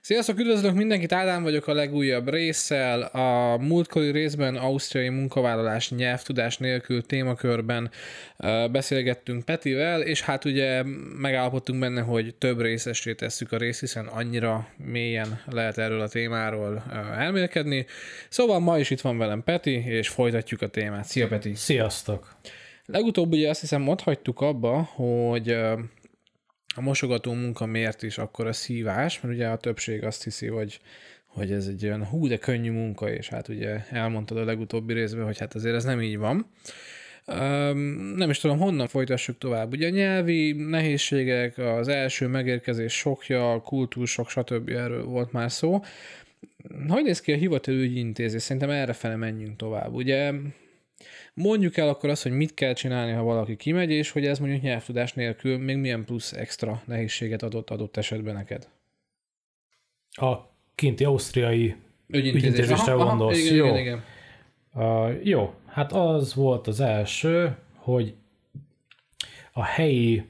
Sziasztok, üdvözlök mindenkit, Ádám vagyok a legújabb résszel. A múltkori részben ausztriai munkavállalás nyelvtudás nélkül témakörben beszélgettünk Petivel, és hát ugye megállapodtunk benne, hogy több részesé tesszük a részt, hiszen annyira mélyen lehet erről a témáról elmélkedni. Szóval ma is itt van velem Peti, és folytatjuk a témát. Szia Peti! Sziasztok! Legutóbb ugye azt hiszem ott hagytuk abba, hogy a mosogató munka miért is akkor a szívás, mert ugye a többség azt hiszi, hogy, hogy ez egy olyan hú, de könnyű munka, és hát ugye elmondtad a legutóbbi részben, hogy hát azért ez nem így van. Um, nem is tudom, honnan folytassuk tovább. Ugye a nyelvi nehézségek, az első megérkezés sokja, kultúrsok, stb. erről volt már szó. Hogy néz ki a hivatalügyi intézés? Szerintem erre fele menjünk tovább. Ugye Mondjuk el akkor azt, hogy mit kell csinálni, ha valaki kimegy, és hogy ez mondjuk nyelvtudás nélkül még milyen plusz extra nehézséget adott adott esetben neked. A kinti ausztriai ügyintézésre gondolsz. Igen, jó. Igen, igen. Uh, jó, hát az volt az első, hogy a helyi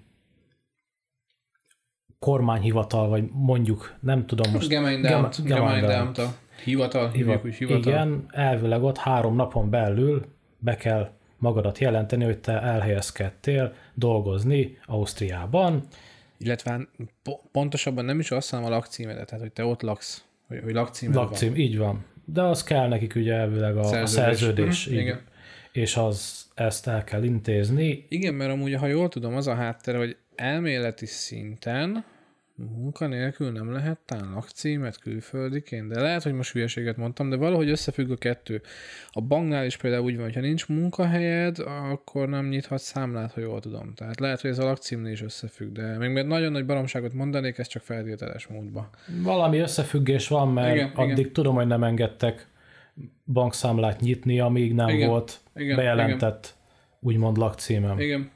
kormányhivatal, vagy mondjuk, nem tudom most. Gemeindeamt a hivatal, hívjuk úgy hivatal. Igen, elvileg ott három napon belül be kell magadat jelenteni, hogy te elhelyezkedtél dolgozni Ausztriában. Illetve pontosabban nem is azt, hanem a lakcímedet, tehát hogy te ott laksz, hogy, hogy lakcímed Lakcím, van. így van. De az kell nekik ugye elvileg a szerződés. A szerződés mm, igen. És az, ezt el kell intézni. Igen, mert amúgy, ha jól tudom, az a háttere, hogy elméleti szinten Munka nélkül nem lehet talán lakcímet külföldiként, de lehet, hogy most hülyeséget mondtam, de valahogy összefügg a kettő. A banknál is például úgy van, hogy ha nincs munkahelyed, akkor nem nyithat számlát, ha jól tudom. Tehát lehet, hogy ez a lakcímnél is összefügg, de még mert nagyon nagy baromságot mondanék, ez csak feltételes módba. Valami összefüggés van, mert igen, addig igen. tudom, hogy nem engedtek bankszámlát nyitni, amíg nem igen, volt igen, bejelentett igen. úgymond lakcímem. Igen.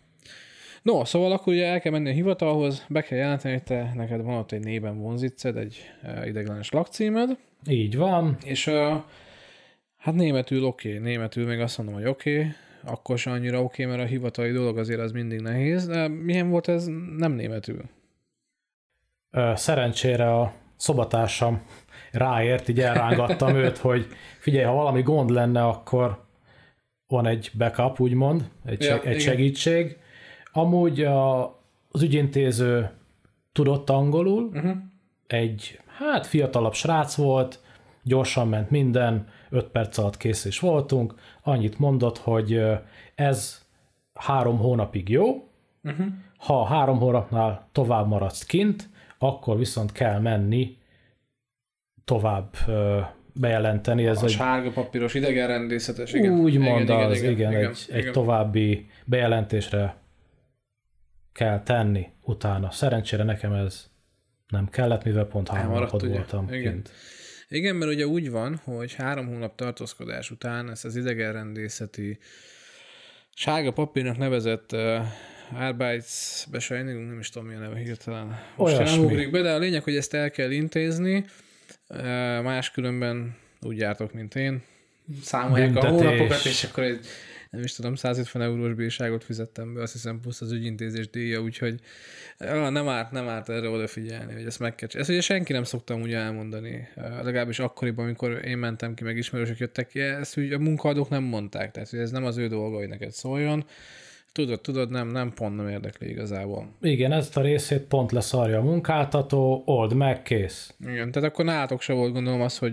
No, szóval akkor ugye el kell menni a hivatalhoz, be kell jelenteni, hogy te neked van ott egy néven vonziced, egy ideglenes lakcímed. Így van. És hát németül oké, okay. németül még azt mondom, hogy oké, okay. akkor sem annyira oké, okay, mert a hivatali dolog azért az mindig nehéz, de milyen volt ez nem németül? Szerencsére a szobatársam ráért, így elrángattam őt, hogy figyelj, ha valami gond lenne, akkor van egy backup, úgymond, egy, ja, egy segítség, Amúgy a, az ügyintéző tudott angolul, uh-huh. egy hát fiatalabb srác volt, gyorsan ment minden, öt perc alatt kész is voltunk, annyit mondott, hogy ez három hónapig jó, uh-huh. ha három hónapnál tovább maradsz kint, akkor viszont kell menni tovább bejelenteni. Ez a egy, sárga papíros idegenrendészetes, igen. Úgy mond igen, az, igen, igen, igen, egy, igen. egy további bejelentésre kell tenni utána. Szerencsére nekem ez nem kellett, mivel pont három napot voltam Igen. kint. Igen, mert ugye úgy van, hogy három hónap tartózkodás után ezt az idegenrendészeti sárga papírnak nevezett uh, Arbeitsbescheinigung, nem is tudom, milyen neve hirtelen. Most nem ugrik be, de a lényeg, hogy ezt el kell intézni, uh, máskülönben úgy jártok, mint én. Számolják a hónapokat, és akkor egy nem is tudom, 150 eurós bírságot fizettem be, azt hiszem plusz az ügyintézés díja, úgyhogy nem árt, nem árt erre odafigyelni, hogy ezt meg kell Ezt ugye senki nem szoktam ugye elmondani, legalábbis akkoriban, amikor én mentem ki, meg ismerősök jöttek ki, ezt ugye a munkaadók nem mondták, tehát ez nem az ő dolga, hogy neked szóljon, Tudod, tudod, nem, nem pont nem érdekli igazából. Igen, ezt a részét pont leszarja a munkáltató, old meg, kész. Igen, tehát akkor nálatok se volt gondolom az, hogy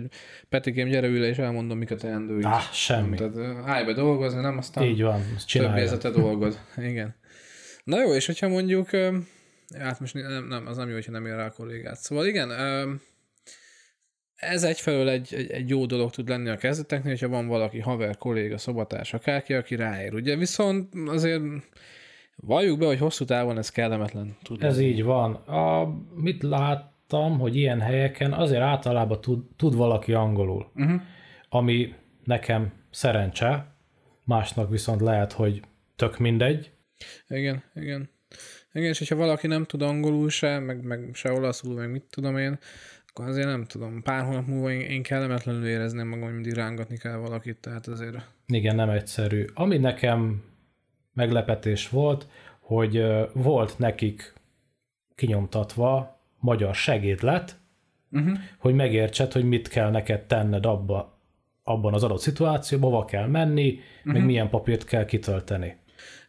Petikém, gyere ül és elmondom, mik a teendőid. Ah, semmi. Tehát állj be dolgozni, nem aztán Így van, többi ez a te dolgod. Igen. Na jó, és hogyha mondjuk, hát most nem, nem, az nem jó, hogyha nem ér rá a kollégát. Szóval igen, ez egyfelől egy, egy, egy jó dolog tud lenni a kezdeteknél, hogyha van valaki haver, kolléga, szobatárs, akárki, aki ráér. Ugye viszont azért valljuk be, hogy hosszú távon ez kellemetlen tud Ez így van. A, mit láttam, hogy ilyen helyeken azért általában tud, tud valaki angolul, uh-huh. ami nekem szerencse, másnak viszont lehet, hogy tök mindegy. Igen, igen. Igen, és hogyha valaki nem tud angolul se, meg, meg se olaszul, meg mit tudom én, akkor azért nem tudom, pár hónap múlva én, én kellemetlenül érezném magam, hogy mindig rángatni kell valakit, tehát azért... Igen, nem egyszerű. Ami nekem meglepetés volt, hogy volt nekik kinyomtatva magyar segédlet, uh-huh. hogy megértsed, hogy mit kell neked tenned abba, abban az adott szituációban, hova kell menni, uh-huh. meg milyen papírt kell kitölteni.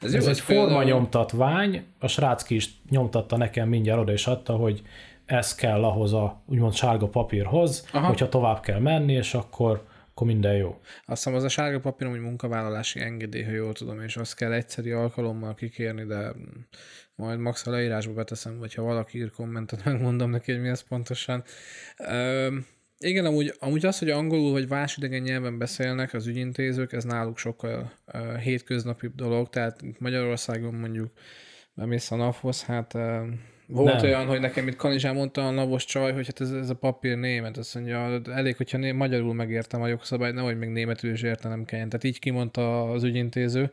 Ez, ez egy forma például... nyomtatvány, a srác ki is nyomtatta nekem mindjárt oda és adta, hogy ez kell ahhoz a úgymond sárga papírhoz, Aha. hogyha tovább kell menni, és akkor, akkor minden jó. Azt hiszem, az a sárga papír hogy munkavállalási engedély, ha jól tudom, és azt kell egyszeri alkalommal kikérni, de majd max a leírásba beteszem, vagy ha valaki ír kommentet, megmondom neki, hogy mi ez pontosan. Üm, igen, amúgy, amúgy az, hogy angolul vagy más idegen nyelven beszélnek az ügyintézők, ez náluk sokkal uh, hétköznapi dolog, tehát Magyarországon mondjuk bemész a NAV-hoz, hát uh, volt nem. olyan, hogy nekem itt Kanizsán mondta a navos csaj, hogy hát ez, ez a papír német, azt mondja, elég, hogyha né- magyarul megértem a jogszabályt, nehogy még németül is értenem kelljen. Tehát így kimondta az ügyintéző.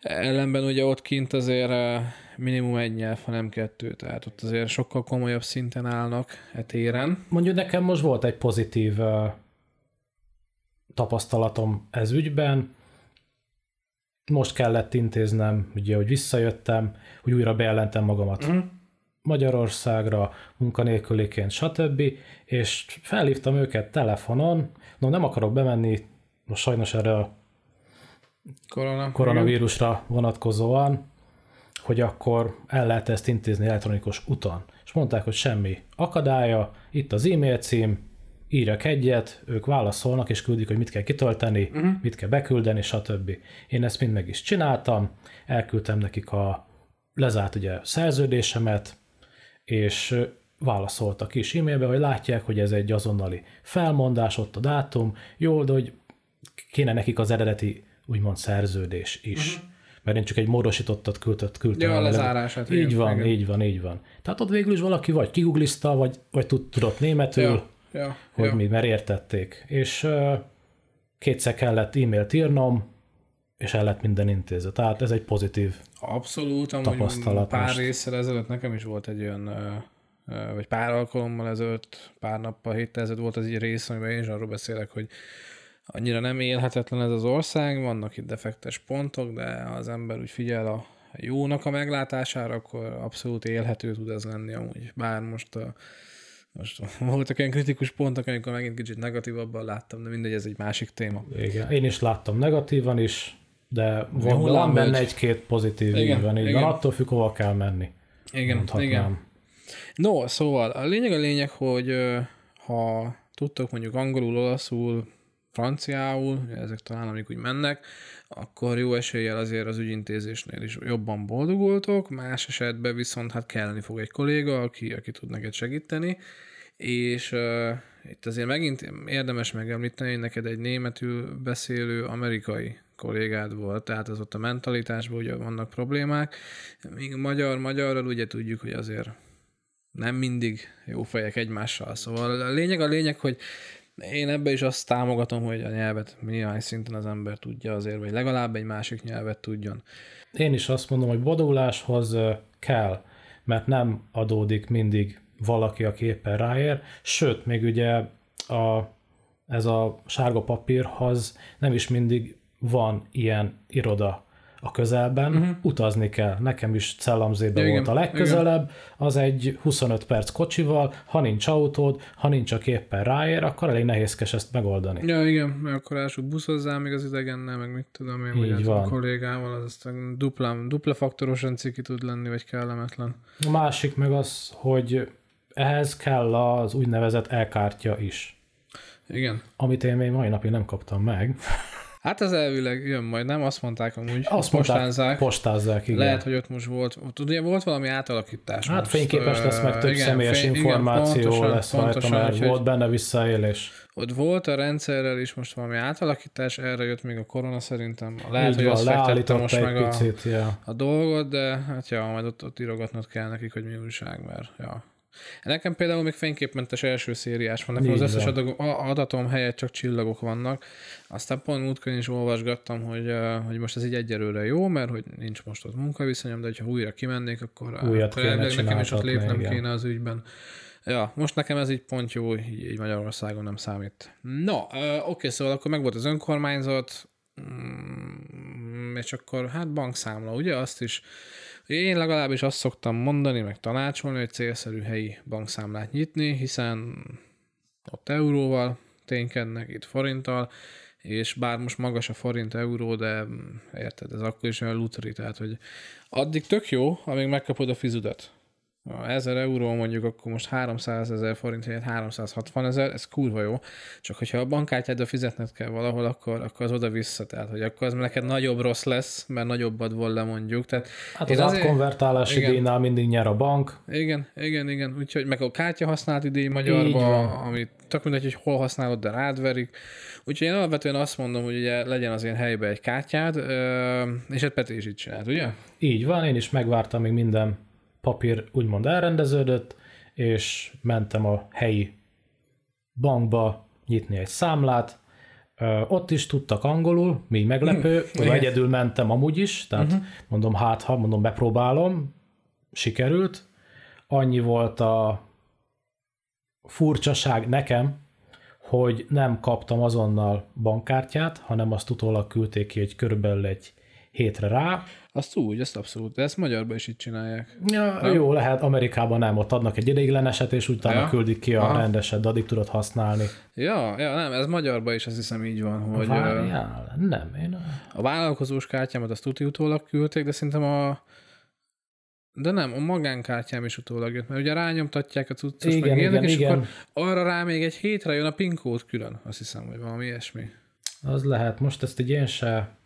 Ellenben ugye ott kint azért minimum egy nyelv, ha nem kettő, tehát ott azért sokkal komolyabb szinten állnak e téren. Mondjuk nekem most volt egy pozitív uh, tapasztalatom ez ügyben, most kellett intéznem, ugye, hogy visszajöttem, hogy újra bejelentem magamat mm. Magyarországra, munkanélküliként, stb. És felhívtam őket telefonon, no nem akarok bemenni, most sajnos erre a Korona, koronavírusra vonatkozóan, hogy akkor el lehet ezt intézni elektronikus úton. És mondták, hogy semmi akadálya, itt az e-mail cím, írjak egyet, ők válaszolnak és küldik, hogy mit kell kitölteni, uh-huh. mit kell beküldeni, stb. Én ezt mind meg is csináltam, elküldtem nekik a lezárt ugye szerződésemet, és válaszoltak is e-mailbe, hogy látják, hogy ez egy azonnali felmondás, ott a dátum, jó, de hogy kéne nekik az eredeti úgymond szerződés is. Uh-huh. Mert én csak egy módosítottat küldött, küldtem. Ja, a lezárását. Így van, igen. így van, így van. Tehát ott végül is valaki vagy kiguglizta, vagy, vagy tudott németül, ja, ja, hogy ja. mi, mert értették. És uh, kétszer kellett e-mailt írnom, és el lett minden intézet. Tehát ez egy pozitív Abszolút, amúgy tapasztalat pár részsel ezelőtt nekem is volt egy olyan, vagy pár alkalommal ezelőtt, pár nappal, héttel ezelőtt volt az egy rész, amiben én is arról beszélek, hogy annyira nem élhetetlen ez az ország, vannak itt defektes pontok, de ha az ember úgy figyel a jónak a meglátására, akkor abszolút élhető tud ez lenni amúgy. Bár most a, most voltak olyan kritikus pontok, amikor megint kicsit negatívabban láttam, de mindegy, ez egy másik téma. Igen, én is láttam negatívan is, de van, van benne egy-két pozitív igen, van, így igen. van, attól függ, hova kell menni. Igen, igen. No, szóval a lényeg a lényeg, hogy ha tudtok mondjuk angolul, olaszul, franciául, ezek talán amik úgy mennek, akkor jó eséllyel azért az ügyintézésnél is jobban boldogultok, más esetben viszont hát kelleni fog egy kolléga, aki, aki tud neked segíteni, és uh, itt azért megint érdemes megemlíteni, hogy neked egy németül beszélő amerikai kollégád volt, tehát az ott a mentalitásban ugye vannak problémák, míg magyar-magyarral ugye tudjuk, hogy azért nem mindig jó fejek egymással. Szóval a lényeg a lényeg, hogy én ebbe is azt támogatom, hogy a nyelvet minimális szinten az ember tudja azért, vagy legalább egy másik nyelvet tudjon. Én is azt mondom, hogy boduláshoz kell, mert nem adódik mindig valaki, aki éppen ráér, sőt, még ugye a, ez a sárga papírhoz nem is mindig van ilyen iroda a közelben, uh-huh. utazni kell. Nekem is Cellamzébe volt a legközelebb, igen. az egy 25 perc kocsival, ha nincs autód, ha nincs a képpen ráér, akkor elég nehézkes ezt megoldani. Ja, igen, mert akkor elsőbb buszozzál még az idegennel, meg mit tudom én, vagy van. a kollégával, az aztán dupla, dupla faktorosan ciki tud lenni, vagy kellemetlen. A másik meg az, hogy ehhez kell az úgynevezett elkártya is. Igen. Amit én még mai napig nem kaptam meg. Hát az elvileg jön majd, nem? Azt mondták amúgy, Azt postázzák. Postázzák, igen. Lehet, hogy ott most volt, ott ugye volt valami átalakítás Hát most. fényképes lesz, meg több igen, személyes fény, információ igen, pontosan, lesz pontosan, rajta, mert volt benne visszaélés. Ott volt a rendszerrel is most valami átalakítás, erre jött még a korona szerintem. Lehet, Így hogy van, azt fektette most meg picit, a, ja. a dolgot, de hát ja, majd ott, ott írogatnod kell nekik, hogy mi újság, mert ja, Nekem például még fényképmentes első szériás van, nekem az összes adatom helyett csak csillagok vannak. Aztán pont múltkor is olvasgattam, hogy, hogy most ez így egyelőre jó, mert hogy nincs most ott munkaviszonyom, de ha újra kimennék, akkor, Újat akkor nekem is ott lépnem igen. kéne az ügyben. Ja, most nekem ez így pont jó, így, így Magyarországon nem számít. No, oké, okay, szóval akkor meg volt az önkormányzat, mm, és akkor hát bankszámla, ugye azt is, én legalábbis azt szoktam mondani, meg tanácsolni, hogy célszerű helyi bankszámlát nyitni, hiszen ott euróval ténykednek, itt forinttal, és bár most magas a forint euró, de érted, ez akkor is olyan luteri, tehát hogy addig tök jó, amíg megkapod a fizudat. Ha 1000 euró mondjuk, akkor most 300 ezer forint helyett 360 ezer, ez kurva jó. Csak hogyha a bankkártyádra fizetned kell valahol, akkor, akkor az oda-vissza, tehát hogy akkor az neked nagyobb rossz lesz, mert nagyobbat volna mondjuk. Tehát hát az azért... átkonvertálási díjnál mindig nyer a bank. Igen, igen, igen. Úgyhogy meg a kártya használati díj magyarba, amit tök mindegy, hogy hol használod, de rád verik. Úgyhogy én alapvetően azt mondom, hogy ugye legyen az én helybe egy kártyád, és egy Peti is így csinált, ugye? Így van, én is megvártam, még minden papír úgymond elrendeződött, és mentem a helyi bankba nyitni egy számlát, ott is tudtak angolul, mi meglepő, mm, hogy egyedül mentem amúgy is, tehát uh-huh. mondom, hát ha, mondom, bepróbálom, sikerült. Annyi volt a furcsaság nekem, hogy nem kaptam azonnal bankkártyát, hanem azt utólag küldték ki egy körülbelül egy hétre rá. Azt úgy, ezt abszolút, de ezt magyarban is így csinálják. Ja, nem? jó, lehet, Amerikában nem, ott adnak egy ideigleneset, és utána ja. küldik ki a Aha. rendeset, de addig tudod használni. Ja, ja, nem, ez magyarban is azt hiszem így van, hogy... Várjál, nem, én... A vállalkozós kártyámat azt tuti utólag küldték, de szerintem a de nem, a magánkártyám is utólag jött, mert ugye rányomtatják a cuccos, igen, meg ilyenek, igen, és igen. akkor arra rá még egy hétre jön a PIN külön, azt hiszem, hogy valami ilyesmi. Az lehet, most ezt egy én se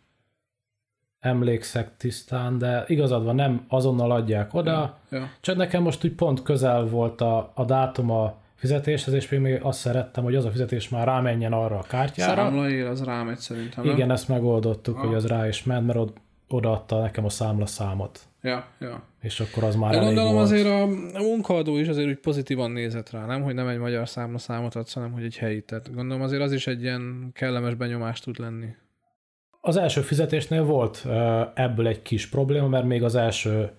emlékszek tisztán, de igazad van, nem azonnal adják oda, ja, ja. csak nekem most úgy pont közel volt a, a dátum a fizetéshez, és még azt szerettem, hogy az a fizetés már rámenjen arra a kártyára. Számlaér, az rámegy szerintem. Igen, nem? ezt megoldottuk, ah. hogy az rá is ment, mert od, odaadta nekem a számla számot. Ja, ja. És akkor az már gondolom volt. azért a munkaadó is azért úgy pozitívan nézett rá, nem? Hogy nem egy magyar számla számot adsz, hanem hogy egy helyi. Tehát gondolom azért az is egy ilyen kellemes benyomást tud lenni. Az első fizetésnél volt ebből egy kis probléma, mert még az első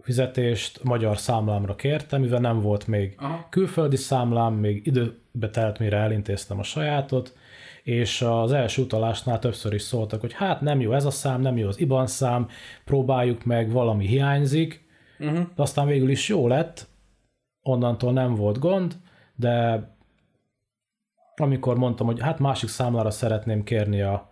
fizetést magyar számlámra kértem, mivel nem volt még Aha. külföldi számlám, még időbe telt, mire elintéztem a sajátot, és az első utalásnál többször is szóltak, hogy hát nem jó ez a szám, nem jó az IBAN szám, próbáljuk meg, valami hiányzik, uh-huh. de aztán végül is jó lett, onnantól nem volt gond, de amikor mondtam, hogy hát másik számlára szeretném kérni a,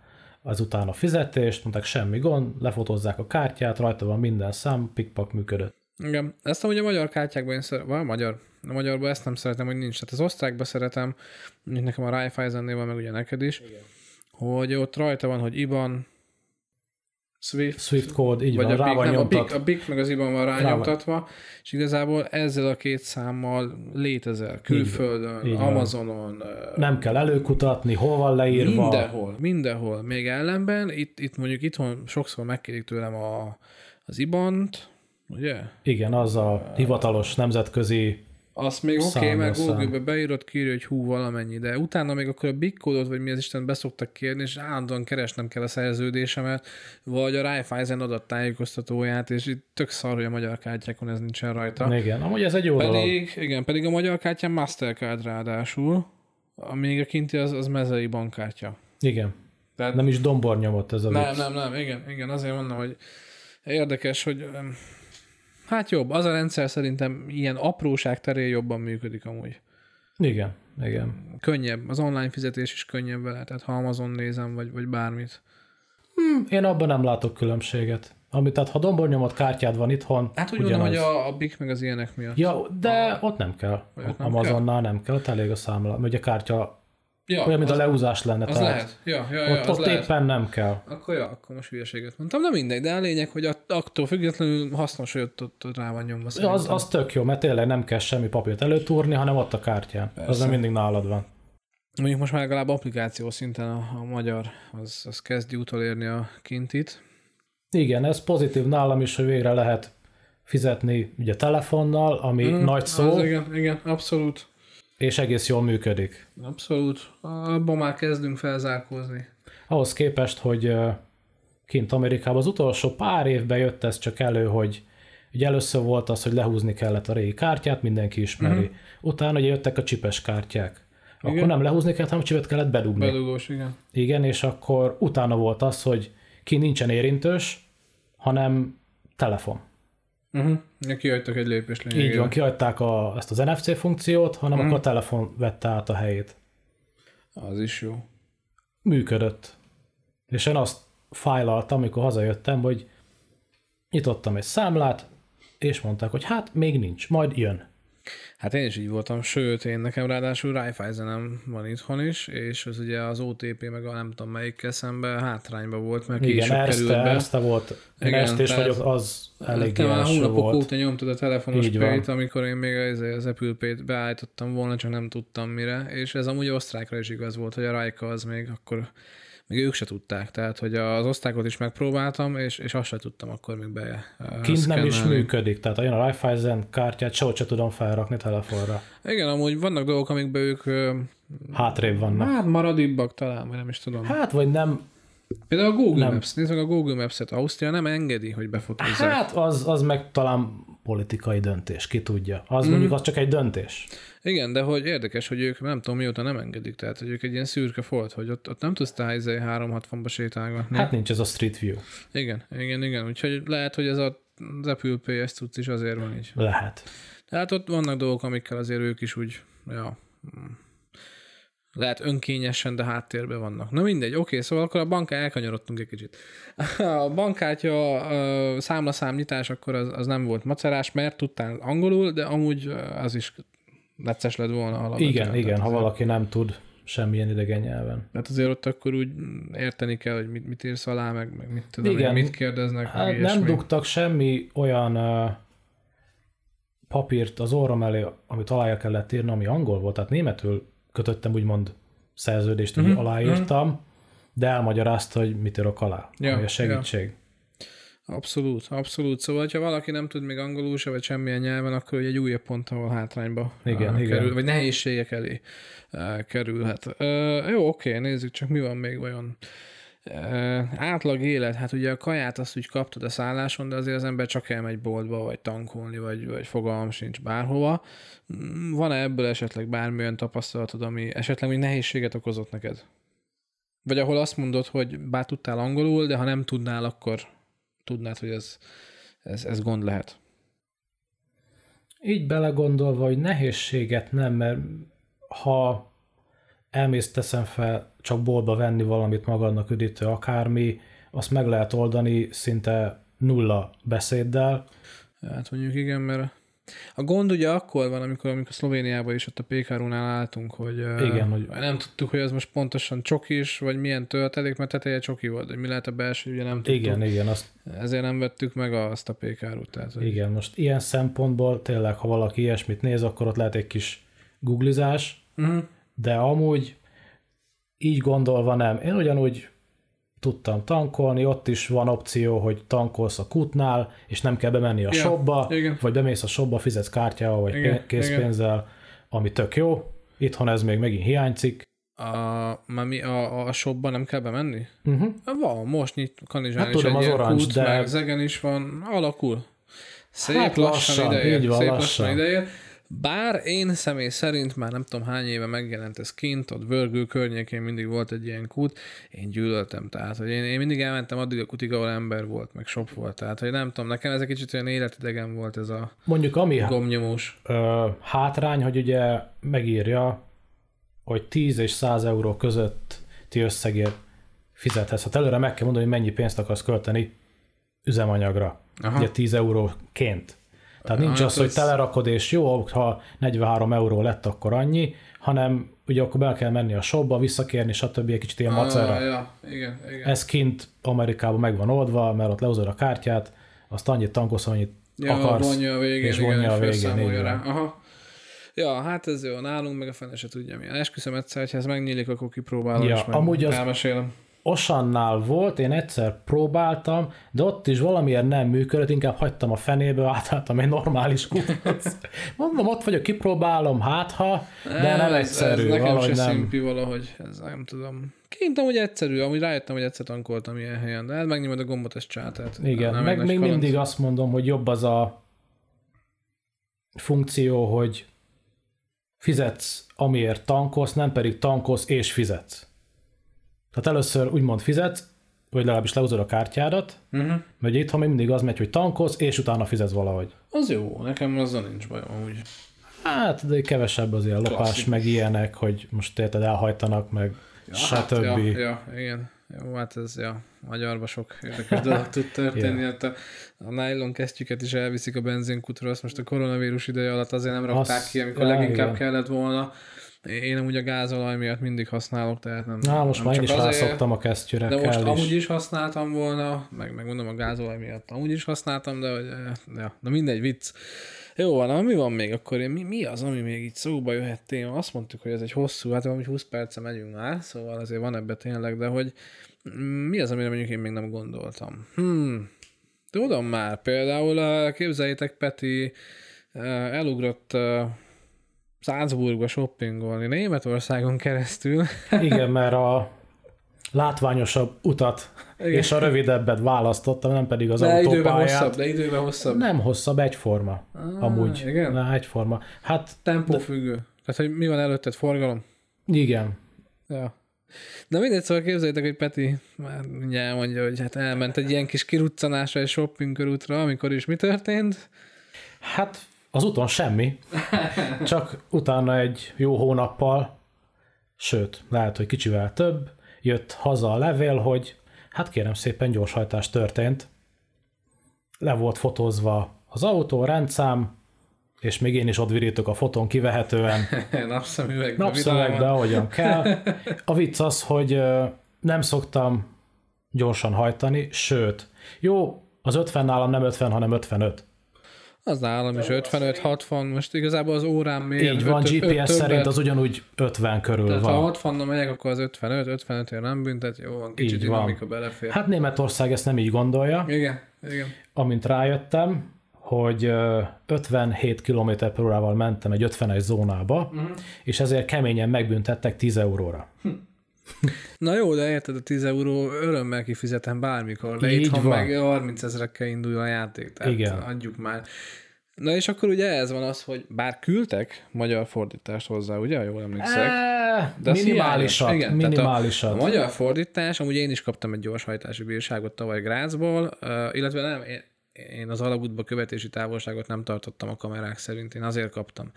azután a fizetést, mondták semmi gond, lefotozzák a kártyát, rajta van minden szám, pikpak működött. Igen, ezt amúgy a magyar kártyákban én szeretem, vagy magyar, a magyarban ezt nem szeretem, hogy nincs. Tehát az osztrákban szeretem, mint nekem a Raiffeisennél van, meg ugye neked is, Igen. hogy ott rajta van, hogy IBAN, Swift, Swift kód, így vagy van, a rá van nem, a BIC, a BIC meg az IBAN van rányomtatva, rá és igazából ezzel a két számmal létezel külföldön, így, így Amazonon. Nem kell előkutatni, hol van leírva. Mindenhol, mindenhol. Még ellenben, itt, itt mondjuk itthon sokszor megkérik tőlem a, az IBAN-t, ugye? Igen, az a hivatalos nemzetközi azt még oké, okay, meg Google-be beírod, kírja, hogy hú valamennyi, de utána még akkor a big kódot, vagy mi az Isten beszoktak kérni, és állandóan keresnem kell a szerződésemet, vagy a Raiffeisen adattájékoztatóját, és itt tök szar, hogy a magyar kártyákon ez nincsen rajta. Igen, amúgy ez egy jó pedig, dolog. Igen, pedig a magyar kártyán Mastercard ráadásul, amíg a kinti az, az mezei bankkártya. Igen. Tehát, nem is dombor nyomott ez a Nem, vicc. nem, nem, igen, igen, azért mondom, hogy érdekes, hogy Hát jobb, az a rendszer szerintem ilyen apróság terén jobban működik amúgy. Igen, igen. Könnyebb, az online fizetés is könnyebb vele, tehát ha Amazon nézem, vagy, vagy bármit. Hmm, én abban nem látok különbséget. Ami, tehát ha dombornyomott kártyád van itthon, Hát úgy mondom, hogy a, a BIC meg az ilyenek miatt. Ja, de a... ott nem kell. Nem Amazonnál kell? nem kell, ott elég a számla. Ugye a kártya Ja, Olyan, mint az, a leúzás lenne. Az tehát lehet. Ja, ja, ja, ott, az ott lehet. éppen nem kell. Akkor ja, akkor most hülyeséget mondtam. De mindegy, de a lényeg, hogy attól függetlenül hasznos, hogy ott, ott, ott rá van nyomva. Ja, az, az tök jó, mert tényleg nem kell semmi papírt előtúrni, hanem ott a kártyán. Persze. Az nem mindig nálad van. Mondjuk most már legalább applikáció szinten a, a magyar, az, az kezdi utolérni a kintit. Igen, ez pozitív nálam is, hogy végre lehet fizetni ugye telefonnal, ami mm, nagy szó. Az igen, igen, abszolút. És egész jól működik. Abszolút. Abban már kezdünk felzárkózni. Ahhoz képest, hogy kint Amerikában az utolsó pár évben jött ez csak elő, hogy ugye először volt az, hogy lehúzni kellett a régi kártyát, mindenki ismeri. Uh-huh. Utána ugye jöttek a csipes kártyák. Akkor igen. nem lehúzni kellett, hanem csipet kellett bedugni. Bedugós, igen. Igen, és akkor utána volt az, hogy ki nincsen érintős, hanem telefon. Uh-huh. Kihagytak egy lépést lényegében. Így van, kihagyták a, ezt az NFC funkciót, hanem uh-huh. akkor a telefon vette át a helyét. Az is jó. Működött. És én azt fájlaltam, amikor hazajöttem, hogy nyitottam egy számlát, és mondták, hogy hát még nincs, majd jön. Hát én is így voltam, sőt, én nekem ráadásul Raiffeisenem van itthon is, és az ugye az OTP meg a nem tudom melyikkel szemben hátrányba volt, mert Igen, később Erste, került be. Erste volt, Igen, Erste is vagyok, az elég Te már hónapok óta nyomtad a telefonos pay amikor én még az, az Apple Pay-t beállítottam volna, csak nem tudtam mire, és ez amúgy osztrákra is igaz volt, hogy a Rajka az még akkor még ők se tudták, tehát hogy az osztályot is megpróbáltam, és, és azt se tudtam akkor még be uh, Kint nem is működik, tehát olyan a Raiffeisen kártyát sehogy se tudom felrakni telefonra. Igen, amúgy vannak dolgok, amikben ők hátrébb vannak. Hát maradibbak talán, vagy nem is tudom. Hát, vagy nem Például a Google nem. Maps, nézd meg a Google Maps-et, Ausztria nem engedi, hogy befotózzák. Hát az, az meg talán politikai döntés, ki tudja. Az mm. mondjuk az csak egy döntés. Igen, de hogy érdekes, hogy ők nem tudom mióta nem engedik, tehát hogy ők egy ilyen szürke folt, hogy ott, ott nem tudsz te 360-ba sétálgatni. Hát nincs ez a Street View. Igen, igen, igen, úgyhogy lehet, hogy ez a, az Apple ezt tudsz is azért van így. Lehet. Tehát ott vannak dolgok, amikkel azért ők is úgy, ja, lehet önkényesen, de háttérben vannak. Na mindegy, oké, szóval akkor a bank elkanyarodtunk egy kicsit. A bankkártya a számlaszámnyitás akkor az, az nem volt macerás, mert tudtál angolul, de amúgy az is necces lett volna alapvetően. Igen, igen, ha valaki nem tud semmilyen idegen nyelven. Hát azért ott akkor úgy érteni kell, hogy mit, mit írsz alá, meg, meg mit tudom, Igen. mit kérdeznek. Hát meg nem dugtak semmi olyan uh, papírt az orrom elé, amit alá kellett írni, ami angol volt, tehát németül kötöttem úgymond szerződést, hogy uh-huh. aláírtam, uh-huh. de elmagyarázta, hogy mit írok alá, ja, ami a segítség. Ja. Abszolút, abszolút. Szóval, ha valaki nem tud még angolul se, vagy semmilyen nyelven, akkor egy újabb pont, ahol hátrányba igen, uh, kerül, igen. vagy nehézségek elé uh, kerülhet. Uh, jó, oké, nézzük csak, mi van még vajon. Uh, átlag élet, hát ugye a kaját azt úgy kaptad a szálláson, de azért az ember csak elmegy boltba, vagy tankolni, vagy, vagy fogalmam sincs bárhova. Mm, van-e ebből esetleg bármilyen tapasztalatod, ami esetleg még nehézséget okozott neked? Vagy ahol azt mondod, hogy bár tudtál angolul, de ha nem tudnál, akkor tudnád, hogy ez, ez, ez gond lehet. Így belegondolva, hogy nehézséget nem, mert ha elmész teszem fel csak boltba venni valamit magadnak üdítő akármi, azt meg lehet oldani szinte nulla beszéddel. Hát mondjuk igen, mert a gond ugye akkor van, amikor, amikor Szlovéniában is ott a PKR-nál álltunk, hogy, Igen, hogy nem tudtuk, hogy ez most pontosan csokis, vagy milyen töltelék, mert teteje csoki volt, hogy mi lehet a belső, ugye nem tudtuk. Igen, igen. Azt... Ezért nem vettük meg azt a PKR-ot. Tehát, hogy... Igen, most ilyen szempontból tényleg, ha valaki ilyesmit néz, akkor ott lehet egy kis googlizás, uh-huh. De amúgy így gondolva nem. Én ugyanúgy tudtam tankolni, ott is van opció, hogy tankolsz a kutnál, és nem kell bemenni a ja, shopba, igen. vagy bemész a shopba, fizetsz kártyával, vagy igen, készpénzzel, igen. ami tök jó. Itthon ez még megint hiányzik. A, már mi, a, a shopba nem kell bemenni? Uh-huh. Van, most nyit Kanizsán hát, is tudom, egy az orange, kút, de... meg Zegen is van, alakul. Szép hát lassan, lassan ideér, így van, szép lassan. lassan ideér. Bár én személy szerint már nem tudom hány éve megjelent ez kint, ott Vörgő környékén mindig volt egy ilyen kút, én gyűlöltem, tehát hogy én, én mindig elmentem addig a kutig, ahol ember volt, meg shop volt, tehát hogy nem tudom, nekem ez egy kicsit olyan életidegen volt ez a Mondjuk ami gomnyomós. Ö, hátrány, hogy ugye megírja, hogy 10 és 100 euró között ti összegért fizethetsz. Hát előre meg kell mondani, hogy mennyi pénzt akarsz költeni üzemanyagra. Aha. Ugye 10 euróként. Tehát nincs hát az, hogy telerakod, és jó, ha 43 euró lett, akkor annyi, hanem ugye akkor be kell menni a shopba, visszakérni, stb. egy kicsit ilyen macera. Ah, ja, igen, igen. Ez kint Amerikában meg van oldva, mert ott lehozod a kártyát, azt annyit tankolsz, annyit ja, akarsz, vonja a végén, és vonja igen, a végén. Rá. Aha. Ja, hát ez jó, nálunk meg a fene se tudja mi. Esküszöm egyszer, hogy ez megnyílik, akkor kipróbálom, ja, és amúgy az, elmesélem. Osannál volt, én egyszer próbáltam, de ott is valamiért nem működött, inkább hagytam a fenébe, átálltam egy normális kutatsz. Mondom, ott vagyok, kipróbálom, hát ha, de nem ez, egyszerű. Ez nekem se nem. szimpi valahogy, ez nem tudom. Kint amúgy egyszerű, amúgy rájöttem, hogy egyszer tankoltam ilyen helyen, de hát megnyomod a gombot, ez csátát. Igen, nem meg még kaland. mindig azt mondom, hogy jobb az a funkció, hogy fizetsz, amiért tankolsz, nem pedig tankolsz és fizetsz. Tehát először úgymond fizetsz, vagy legalábbis lehúzod a kártyádat, uh-huh. mert itthon még mindig az megy, hogy tankolsz, és utána fizetsz valahogy. Az jó, nekem azzal nincs bajom úgy. Hát, de kevesebb az ilyen lopás, meg ilyenek, hogy most érted, elhajtanak, meg ja, stb. Hát, ja, ja, igen. Jó, hát ez, ja, magyarba sok érdekes dolog tud történni. yeah. Hát a, a nylon kesztyüket is elviszik a benzinkutra, azt most a koronavírus ideje alatt azért nem rakták azt, ki, amikor ja, leginkább igen. kellett volna. Én amúgy a gázolaj miatt mindig használok, tehát nem. Na, most nem már én is rászoktam a kesztyűre. De most is. amúgy is használtam volna, meg, meg mondom a gázolaj miatt amúgy is használtam, de, de ja, na mindegy, vicc. Jó van, na, mi van még akkor? Mi, mi az, ami még így szóba jöhet téma? Azt mondtuk, hogy ez egy hosszú, hát valami 20 perce megyünk már, szóval azért van ebbe tényleg, de hogy mi az, amire mondjuk én még nem gondoltam? Hmm, tudom már, például képzeljétek, Peti elugrott Salzburgba shoppingolni Németországon keresztül. Igen, mert a látványosabb utat igen. és a rövidebbet választottam, nem pedig az de autópályát. Időben hosszabb, de időben hosszabb. Nem hosszabb, egyforma. Ah, amúgy. Igen? Na, egyforma. Hát, Tempó függő. Tehát, hogy mi van előtted, forgalom? Igen. Ja. De mindegy, szóval képzeljétek, hogy Peti már mindjárt mondja, hogy hát elment egy ilyen kis kiruccanásra egy shopping körútra, amikor is mi történt? Hát az úton semmi, csak utána egy jó hónappal, sőt, lehet, hogy kicsivel több, jött haza a levél, hogy hát kérem szépen gyorshajtás történt. Le volt fotózva az autó, rendszám, és még én is ott virítok a fotón kivehetően. Napszemüvegbe. Napszemüvegbe, ahogyan kell. A vicc az, hogy nem szoktam gyorsan hajtani, sőt, jó, az 50 nálam nem 50, hanem 55. Az nálam is 55-60, most igazából az órám miért? Így van, 5, GPS 5, szerint az ugyanúgy 50 körül Tehát van. ha 60 megyek, akkor az 55, 55 ér nem büntet, jó van, kicsit így dinamika van. belefér. Hát Németország ezt nem így gondolja. Igen, igen. Amint rájöttem, hogy 57 km órával mentem egy 50-es zónába, uh-huh. és ezért keményen megbüntettek 10 euróra. Hm. Na jó, de érted, a 10 euró örömmel kifizetem bármikor, de itthon van. meg 30 ezerekkel indul a játék, tehát Igen. adjuk már. Na és akkor ugye ez van az, hogy bár küldtek magyar fordítást hozzá, ugye, jól emlékszek? E, de minimálisat, igen, minimálisat. A, a magyar fordítás, amúgy én is kaptam egy gyorshajtási bírságot tavaly Grácsból, illetve nem, én, az alagútba követési távolságot nem tartottam a kamerák szerint, én azért kaptam.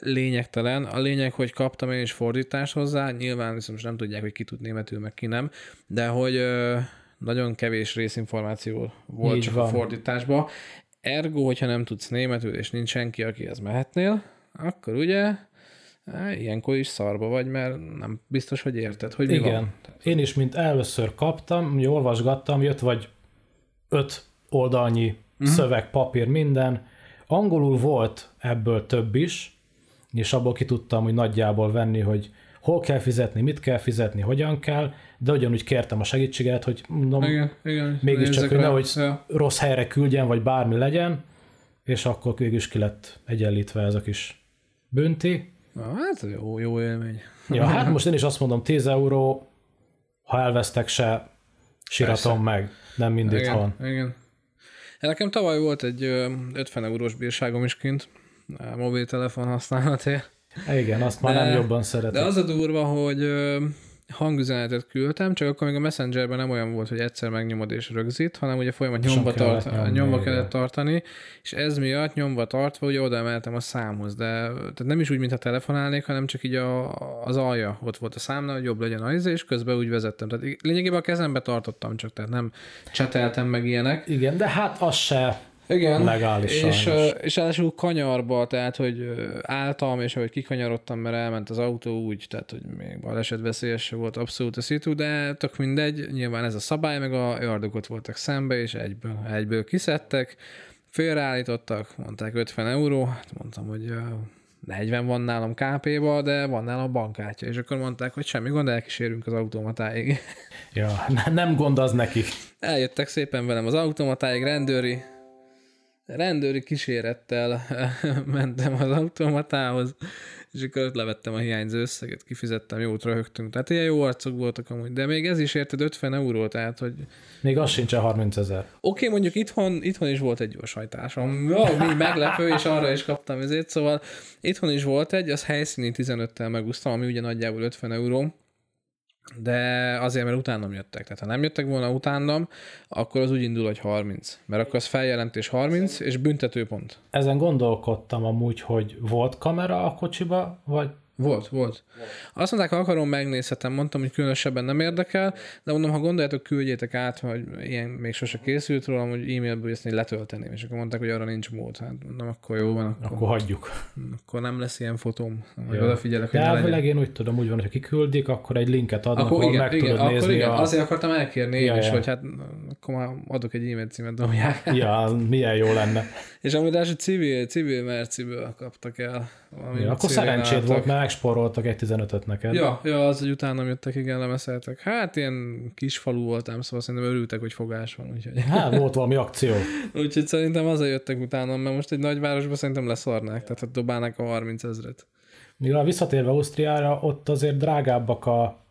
Lényegtelen. A lényeg, hogy kaptam én is fordítást hozzá, nyilván viszont nem tudják, hogy ki tud németül, meg ki nem, de hogy ö, nagyon kevés részinformáció volt Így csak van. a fordításban. Ergo, hogyha nem tudsz németül, és nincs senki, akihez mehetnél, akkor ugye ilyenkor is szarba vagy, mert nem biztos, hogy érted, hogy mi Igen. van. Én is, mint először kaptam, olvasgattam, jött vagy öt oldalnyi uh-huh. szöveg, papír, minden. Angolul volt ebből több is, és abból ki tudtam hogy nagyjából venni, hogy hol kell fizetni, mit kell fizetni, hogyan kell, de ugyanúgy kértem a segítséget, hogy mondom, igen, igen, mégiscsak, hogy nehogy ja. rossz helyre küldjen, vagy bármi legyen, és akkor végül is ki lett egyenlítve ez a kis bünti. Na, hát jó, jó élmény. Ja, hát most én is azt mondom, 10 euró, ha elvesztek se, siratom Persze. meg, nem mindig van. Igen. Nekem tavaly volt egy 50 eurós bírságom is kint, mobiltelefon használatért. Igen, azt már de, nem jobban szeretem. De az a durva, hogy hangüzenetet küldtem, csak akkor még a Messengerben nem olyan volt, hogy egyszer megnyomod és rögzít, hanem ugye folyamat nyomba, tart, nyomni, nyomba kellett tartani, és ez miatt nyomva tartva ugye oda emeltem a számhoz, de tehát nem is úgy, mintha telefonálnék, hanem csak így a, az alja ott volt a számnál, hogy jobb legyen az, és közben úgy vezettem. Tehát lényegében a kezembe tartottam csak, tehát nem cseteltem meg ilyenek. Igen, de hát az se igen, legális és, és ráadásul kanyarba, tehát hogy álltam, és ahogy kikanyarodtam, mert elment az autó úgy, tehát hogy még baleset veszélyes volt abszolút a szitu, de tök mindegy, nyilván ez a szabály, meg a ott voltak szembe, és egyből, egyből kiszedtek, félreállítottak, mondták 50 euró, hát mondtam, hogy 40 van nálam KP-ba, de van nálam bankkártya, és akkor mondták, hogy semmi gond, elkísérünk az automatáig. Ja, nem gond az nekik. Eljöttek szépen velem az automatáig, rendőri, rendőri kísérettel mentem az automatához, és akkor ott levettem a hiányzó összeget, kifizettem, jót röhögtünk. Tehát ilyen jó arcok voltak amúgy, de még ez is érted 50 euró, tehát hogy... Még az sincs a 30 ezer. Oké, okay, mondjuk itthon, itthon is volt egy gyorshajtásom. Jó, mi meglepő, és arra is kaptam ezért, szóval itthon is volt egy, az helyszíni 15-tel megúsztam, ami ugye nagyjából 50 euró de azért, mert utánam jöttek. Tehát ha nem jöttek volna utánam, akkor az úgy indul, hogy 30. Mert akkor az feljelentés 30, és büntetőpont. Ezen gondolkodtam amúgy, hogy volt kamera a kocsiba, vagy volt, volt. Azt mondták, ha akarom, megnézhetem. Mondtam, hogy különösebben nem érdekel, de mondom, ha gondoljátok, küldjétek át, hogy ilyen még sose készült róla, hogy e-mailből ezt letölteném. És akkor mondták, hogy arra nincs mód. Hát mondom, akkor jó van. Akkor, akkor hagyjuk. Akkor nem lesz ilyen fotóm. Hogy odafigyelek, hogy De elvileg én úgy tudom, úgy van, hogy kiküldik, akkor egy linket adnak, akkor igen, meg igen, tudod akkor nézni. Igen, a... azért akartam elkérni ja, én is, hogy hát akkor már adok egy e-mail címet, dobják. Ja, milyen jó lenne. És amúgy első civil, civil merciből kaptak el. Ja, akkor szerencséd volt, mert megsporoltak egy 15-öt neked. Ja, ja, az, hogy utána jöttek, igen, lemeszeltek. Hát ilyen kis falu voltam, szóval szerintem örültek, hogy fogás van. Úgyhogy... Hát volt valami akció. úgyhogy szerintem azért jöttek utána, mert most egy nagyvárosban szerintem leszarnák, tehát ott dobálnak a 30 ezret. Mivel visszatérve Ausztriára, ott azért drágábbak a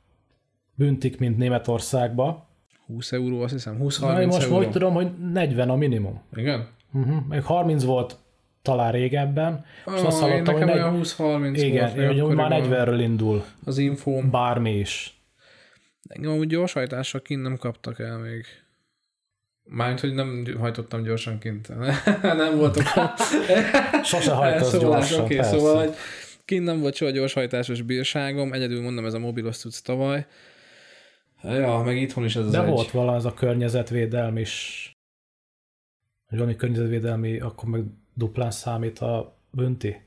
büntik, mint Németországba. 20 euró, azt hiszem, 20-30 most euró. Most tudom, hogy 40 a minimum. Igen? Uh-huh. Még 30 volt talán régebben. Most oh, azt hallottam, hogy negy... 20-30 Igen, volt, hogy már 40-ről indul. Az info. Bármi is. Engem úgy gyorshajtásra kint nem kaptak el még. Mármint, hogy nem hajtottam gyorsan kint. nem voltok. Sose hajtasz szóval, gyorsan, okay, persze. Szóval, hogy kint nem volt soha gyorshajtásos bírságom, egyedül mondom, ez a mobilos tudsz tavaly. Ja, meg itthon is ez De az volt egy... valami az a környezetvédelmi is. Hogy valami környezetvédelmi, akkor meg duplán számít a bünti?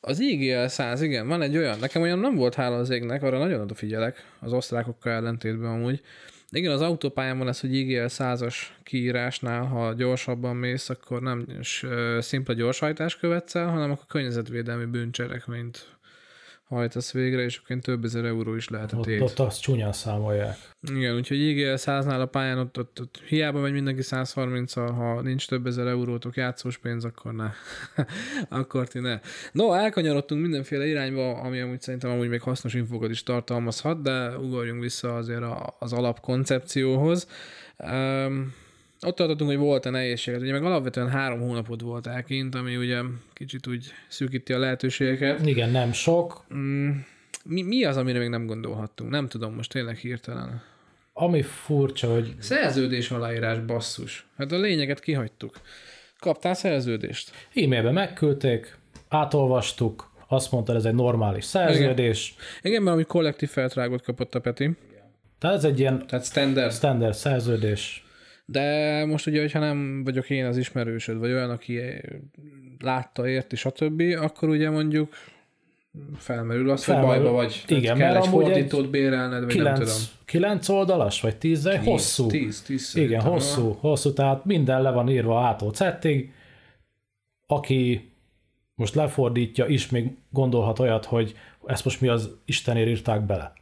Az IGL 100, igen, van egy olyan, nekem olyan nem volt hála az égnek, arra nagyon odafigyelek, az osztrákokkal ellentétben amúgy. Igen, az autópályán van ez, hogy IGL 100-as kiírásnál, ha gyorsabban mész, akkor nem szimpla gyorshajtás követsz el, hanem akkor környezetvédelmi bűncselekményt hajtasz végre, és akkor több ezer euró is lehet a tét. Ott, ott azt csúnyán számolják. Igen, úgyhogy IGL 100-nál a pályán ott, ott, ott hiába megy mindenki 130 al ha nincs több ezer eurótok játszós pénz, akkor ne. akkor ti ne. No, elkanyarodtunk mindenféle irányba, ami amúgy szerintem amúgy még hasznos infokat is tartalmazhat, de ugorjunk vissza azért az alapkoncepcióhoz. Um, ott tartottunk, hogy volt-e nehézséget. Ugye meg alapvetően három hónapot volt elkint, ami ugye kicsit úgy szűkíti a lehetőségeket. Igen, nem sok. Mm, mi, mi az, amire még nem gondolhattunk? Nem tudom, most tényleg hirtelen. Ami furcsa, hogy... Szerződés aláírás basszus. Hát a lényeget kihagytuk. Kaptál szerződést? E-mailbe megküldték, átolvastuk, azt mondta, ez egy normális szerződés. Igen, Igen mert ami kollektív feltrágot kapott a Peti. Tehát ez egy ilyen Tehát standard. standard szerződés. De most ugye, hogyha nem vagyok én az ismerősöd, vagy olyan, aki látta, érti, stb., akkor ugye mondjuk felmerül az, felmerül. hogy bajba vagy. Igen, kell mert egy fordítót egy bérelned, vagy kilenc, nem tudom. Kilenc oldalas, vagy tíz, de hosszú. Tíz, tíz Igen, hosszú, van. hosszú, tehát minden le van írva ától zettig. Aki most lefordítja, is még gondolhat olyat, hogy ezt most mi az Istenért írták bele.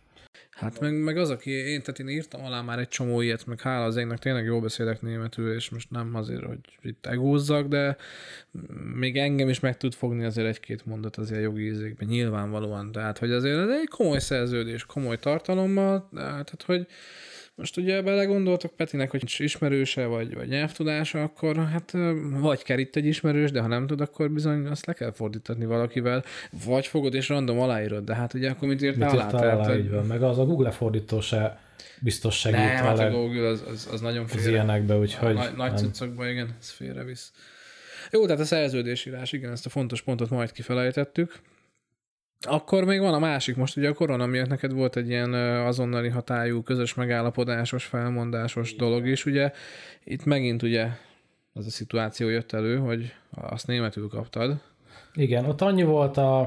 Hát meg, meg az, aki én, tehát én írtam alá már egy csomó ilyet, meg hála az égnek tényleg jól beszélek németül, és most nem azért, hogy itt egózzak, de még engem is meg tud fogni azért egy-két mondat azért jogi ízékben, nyilvánvalóan. Tehát, hogy azért ez egy komoly szerződés, komoly tartalommal, tehát, hogy most ugye belegondoltok Petinek, hogy ismerőse vagy, vagy nyelvtudása, akkor hát vagy kell itt egy ismerős, de ha nem tud, akkor bizony azt le kell fordítatni valakivel, vagy fogod és random aláírod, de hát ugye akkor mit írtál alá? Tehát, alá így van. Meg az a Google fordító se biztos segít nem, hát a Google az, az, az nagyon félre. Az ilyenekbe, úgyhogy... Nagy, nagy cuccokban, igen, ez félrevisz. Jó, tehát a szerződésírás, igen, ezt a fontos pontot majd kifelejtettük. Akkor még van a másik, most ugye a korona miatt neked volt egy ilyen azonnali hatályú, közös megállapodásos, felmondásos dolog is, ugye itt megint ugye az a szituáció jött elő, hogy azt németül kaptad. Igen, ott annyi volt a,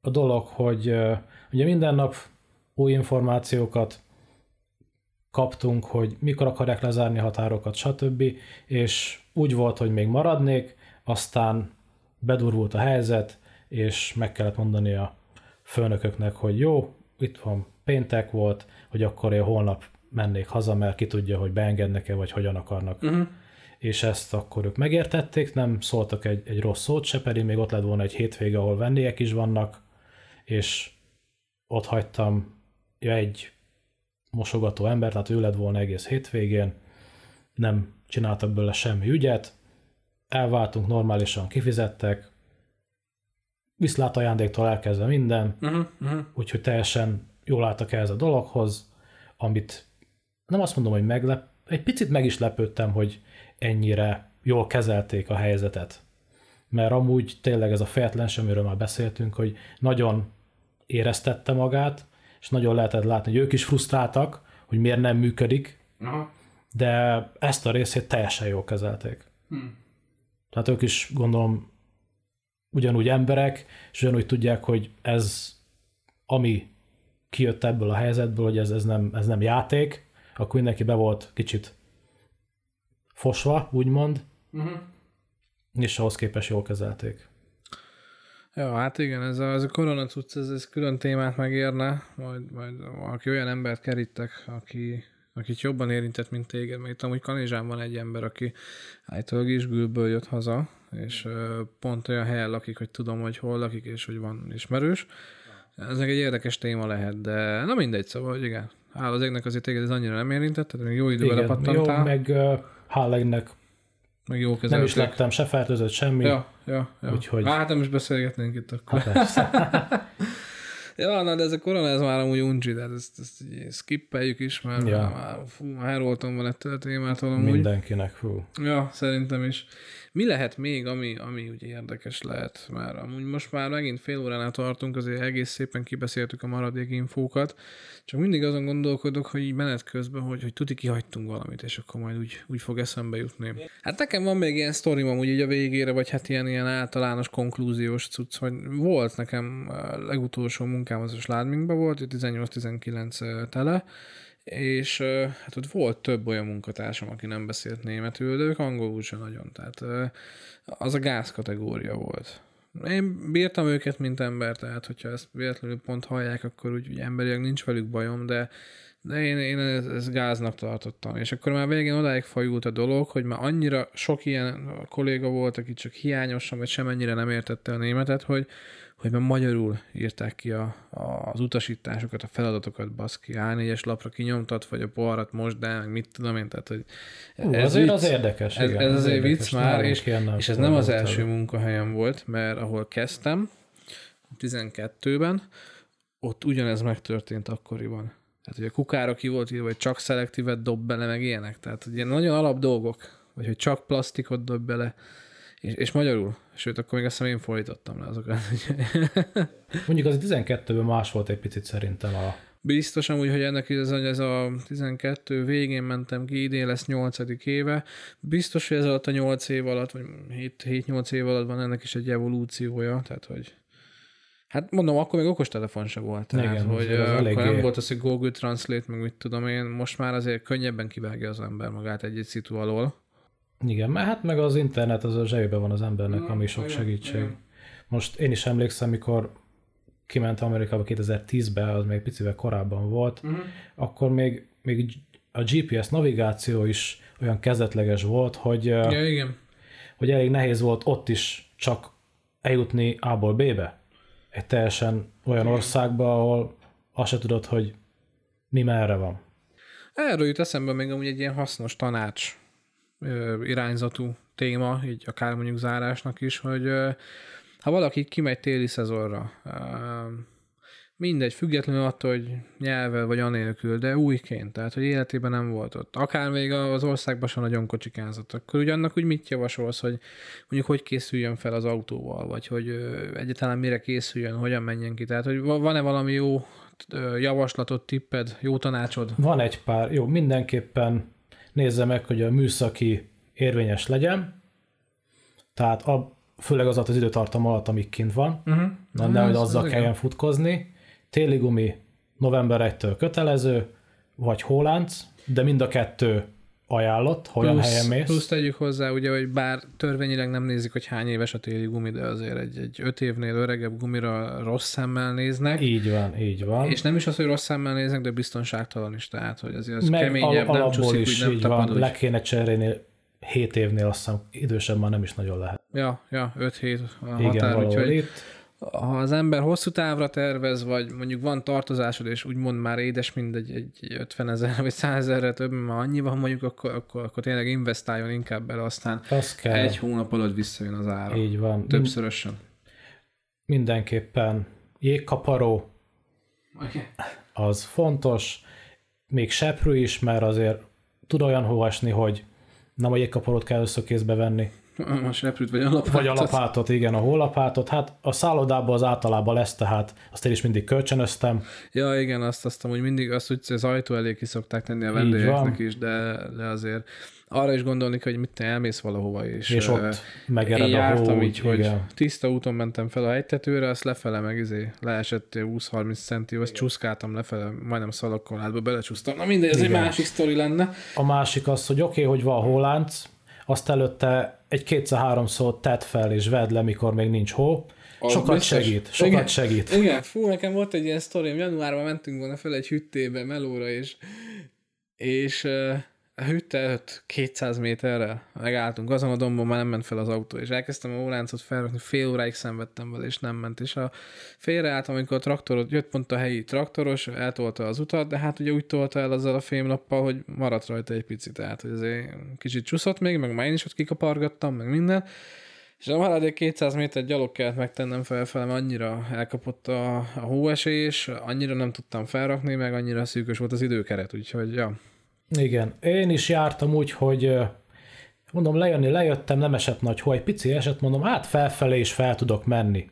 a dolog, hogy ugye minden nap új információkat kaptunk, hogy mikor akarják lezárni határokat, stb. És úgy volt, hogy még maradnék, aztán bedurvult a helyzet, és meg kellett mondani a főnököknek, hogy jó, itt van péntek volt, hogy akkor én holnap mennék haza, mert ki tudja, hogy beengednek-e, vagy hogyan akarnak. Uh-huh. És ezt akkor ők megértették, nem szóltak egy, egy rossz szót se, pedig még ott lett volna egy hétvége, ahol vendégek is vannak, és ott hagytam ja, egy mosogató ember, tehát ő lett volna egész hétvégén, nem csináltak belőle semmi ügyet, elváltunk, normálisan kifizettek, viszlát ajándéktól elkezdve minden, uh-huh, uh-huh. úgyhogy teljesen jól álltak ehhez a dologhoz, amit nem azt mondom, hogy meglep, egy picit meg is lepődtem, hogy ennyire jól kezelték a helyzetet. Mert amúgy tényleg ez a fejetlenség, amiről már beszéltünk, hogy nagyon éreztette magát, és nagyon lehetett látni, hogy ők is frusztráltak, hogy miért nem működik, Aha. de ezt a részét teljesen jól kezelték. Hmm. Tehát ők is gondolom ugyanúgy emberek, és ugyanúgy tudják, hogy ez, ami kijött ebből a helyzetből, hogy ez, ez, nem, ez nem játék, akkor mindenki be volt kicsit fosva, úgymond, uh-huh. és ahhoz képest jól kezelték. Ja, hát igen, ez a, ez a korona cucc, ez, ez külön témát megérne, majd, majd aki olyan embert kerítek, aki, akit jobban érintett, mint téged, mert itt amúgy Kanizsán van egy ember, aki állítólag is gülből jött haza, és pont olyan helyen lakik, hogy tudom, hogy hol lakik, és hogy van ismerős. Ez egy érdekes téma lehet, de na mindegy, szóval, hogy igen. Hála az égnek azért téged ez annyira nem érintett, tehát még jó időben lepattantál. Jó, meg uh, hála égnek meg jó kezelték. Nem is lettem se fertőzött, semmi. Ja, ja, ja. Úgyhogy... Hát nem is beszélgetnénk itt akkor. Hát ja, na, de ez a korona, ez már amúgy uncsi, de ezt, ezt, ezt skippeljük is, mert ja. már, fú, már elroltam van ettől a témától amúgy. Mindenkinek, fú. Ja, szerintem is. Mi lehet még, ami, ami ugye érdekes lehet? Már amúgy most már megint fél óránál tartunk, azért egész szépen kibeszéltük a maradék infókat, csak mindig azon gondolkodok, hogy így menet közben, hogy, hogy tuti kihagytunk valamit, és akkor majd úgy, úgy fog eszembe jutni. Hát nekem van még ilyen sztorim amúgy így a végére, vagy hát ilyen, ilyen általános konklúziós cucc, hogy volt nekem a legutolsó munkám az a Sládminkben volt, 18-19 tele, és hát ott volt több olyan munkatársam, aki nem beszélt németül, de ők angolul sem nagyon, tehát az a gáz kategória volt. Én bírtam őket, mint ember, tehát hogyha ezt véletlenül pont hallják, akkor úgy, úgy emberileg nincs velük bajom, de, de én, én ezt, ezt gáznak tartottam. És akkor már végén odáig fajult a dolog, hogy már annyira sok ilyen kolléga volt, aki csak hiányosan, vagy semennyire nem értette a németet, hogy, hogy már magyarul írták ki a, a, az utasításokat, a feladatokat, baszki, A4-es lapra kinyomtat, vagy a poharat most, el, meg mit tudom én, tehát, hogy ez Ú, azért vicc, az érdekes, ez, igen, ez azért vicc már, és, és ez nem az első el. munkahelyem volt, mert ahol kezdtem, 12-ben, ott ugyanez megtörtént akkoriban. Tehát, hogy a kukára ki volt írva, hogy csak szelektívet dob bele, meg ilyenek. Tehát, hogy ilyen nagyon alap dolgok, vagy hogy csak plastikot dob bele, és, és magyarul. Sőt, akkor még azt hiszem én fordítottam le azokat. Mondjuk az 12-ben más volt egy picit szerintem a... Biztos amúgy, hogy ennek ez, ez a 12 végén mentem ki, idén lesz 8. éve. Biztos, hogy ez alatt a 8 év alatt, vagy 7-8 év alatt van ennek is egy evolúciója, tehát hogy Hát mondom, akkor még okostelefon se volt. Tehát, Igen, hogy az akkor eléggé... nem volt az, hogy Google Translate, meg mit tudom én, most már azért könnyebben kivágja az ember magát egy-egy szitu alól. Igen, mert hát meg az internet az a zsebében van az embernek, ami sok igen, segítség. Igen. Most én is emlékszem, mikor kiment Amerikába 2010-ben, az még picivel korábban volt, uh-huh. akkor még, még a GPS navigáció is olyan kezdetleges volt, hogy, ja, igen. hogy elég nehéz volt ott is csak eljutni A-ból B-be. Egy teljesen olyan igen. országba, ahol azt se tudod, hogy mi merre van. Erről jut eszembe még amúgy egy ilyen hasznos tanács irányzatú téma, így akár mondjuk zárásnak is, hogy ha valaki kimegy téli szezonra, mindegy, függetlenül attól, hogy nyelvvel vagy anélkül, de újként, tehát hogy életében nem volt ott. Akár még az országban sem nagyon kocsikázott, akkor ugye annak úgy mit javasolsz, hogy mondjuk hogy készüljön fel az autóval, vagy hogy egyáltalán mire készüljön, hogyan menjen ki. Tehát, hogy van-e valami jó javaslatot, tipped, jó tanácsod? Van egy pár, jó, mindenképpen nézze meg, hogy a műszaki érvényes legyen, tehát a, főleg az az időtartam alatt, amíg kint van, uh-huh. na, nehogy azzal kelljen igen. futkozni. Téli gumi november 1-től kötelező, vagy hólánc, de mind a kettő ajánlott, hogy olyan helyen mész. Plusz tegyük hozzá, ugye, hogy bár törvényileg nem nézik, hogy hány éves a téli gumi, de azért egy, egy öt évnél öregebb gumira rossz szemmel néznek. Így van, így van. És nem is az, hogy rossz szemmel néznek, de biztonságtalan is, tehát, hogy azért az Meg keményebb, al- nem csúszik, is, úgy, nem így van, le kéne cserélni 7 évnél, azt hiszem idősebb már nem is nagyon lehet. Ja, ja, 5-7 a határ, Igen, úgyhogy itt ha az ember hosszú távra tervez, vagy mondjuk van tartozásod, és úgymond már édes mindegy egy 50 ezer vagy 100 ezerre több, már annyi van mondjuk, akkor, akkor, akkor tényleg investáljon inkább bele, aztán kell. egy hónap alatt visszajön az ára. Így van. Többszörösen. Mindenképpen jégkaparó, Okay. Az fontos, még seprő is, mert azért tud olyan hó esni, hogy nem a jégkaparót kell összökézbe venni. A seprűt vagy a lapátot. Vagy a lapátot, igen, a hólapátot. Hát a szállodában az általában lesz, tehát azt én is mindig kölcsönöztem. Ja, igen, azt azt hogy mindig azt úgy az ajtó elé ki szokták tenni a vendégeknek is, de, de azért arra is gondolni hogy mit te elmész valahova, és, és ott megered én a hó, így, hogy igen. tiszta úton mentem fel a hegytetőre, azt lefele meg izé, leesett 20-30 centi, azt csúszkáltam lefele, majdnem szalagkorlátba belecsúsztam. Na mindegy, ez igen. egy másik sztori lenne. A másik az, hogy oké, okay, hogy van hólánc, azt előtte egy kétszer-háromszor tett fel és vedd le, mikor még nincs hó. Az sokat biztos. segít, sokat igen, segít. Igen, fú, nekem volt egy ilyen sztorim, januárban mentünk volna fel egy hüttébe, melóra, és, és a hűtte előtt 200 méterre megálltunk, azon a dombon már nem ment fel az autó, és elkezdtem a óláncot felrakni, fél óráig szenvedtem vele, és nem ment, és a félreálltam, amikor a traktorot, jött pont a helyi traktoros, eltolta az utat, de hát ugye úgy tolta el azzal a fémlappal, hogy maradt rajta egy picit, tehát hogy azért kicsit csúszott még, meg már én is ott kikapargattam, meg minden, és a maradék 200 méter gyalog kellett megtennem felfele, mert annyira elkapott a, a hóesés, annyira nem tudtam felrakni, meg annyira szűkös volt az időkeret, úgyhogy ja, igen, én is jártam úgy, hogy mondom, lejönni, lejöttem, nem esett nagy hó, egy pici esett, mondom, hát felfelé is fel tudok menni.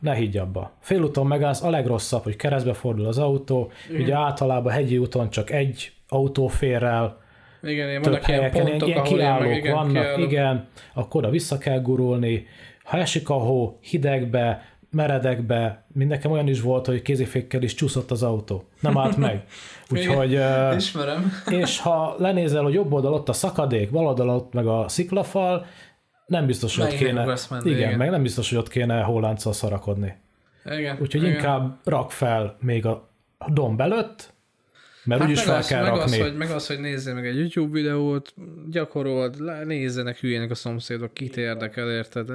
Ne higgy abba. Félúton megállsz, a legrosszabb, hogy keresztbe fordul az autó, igen. ugye általában hegyi úton csak egy autó fér el, igen, ilyen vannak ilyen pontok, ilyen kiállók meg, igen, vannak, kiállók. igen, akkor oda vissza kell gurulni, ha esik a hó, hidegbe, meredekbe, nekem olyan is volt, hogy kézifékkel is csúszott az autó. Nem állt meg. Úgyhogy, uh, Ismerem. És ha lenézel, hogy jobb oldal ott a szakadék, bal oldal ott meg a sziklafal, nem biztos, hogy ott kéne, menni, igen, igen, meg nem biztos, hogy ott kéne hólánccal szarakodni. Igen, Úgyhogy igen. inkább rak fel még a domb előtt, mert hát úgyis fel az, kell meg rakni. Az, hogy, meg az, hogy nézzél meg egy YouTube videót, gyakorold, nézzenek hülyének a szomszédok, kit érdekel, érted?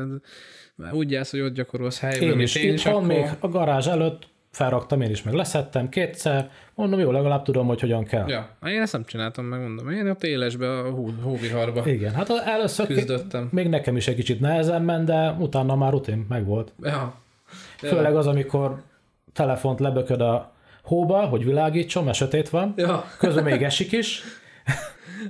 Úgy jársz, hogy ott gyakorolsz helyben, én is, én is akkor... még a garázs előtt felraktam én is, meg leszettem kétszer, mondom, jó, legalább tudom, hogy hogyan kell. Ja, én ezt nem csináltam meg, mondom, én ott élesbe, a hó, hóviharba Igen, hát először küzdöttem. még nekem is egy kicsit nehezen ment, de utána már rutin meg volt. Ja. Főleg az, amikor telefont lebököd a hóba, hogy világítson, mert sötét van, ja. közben még esik is.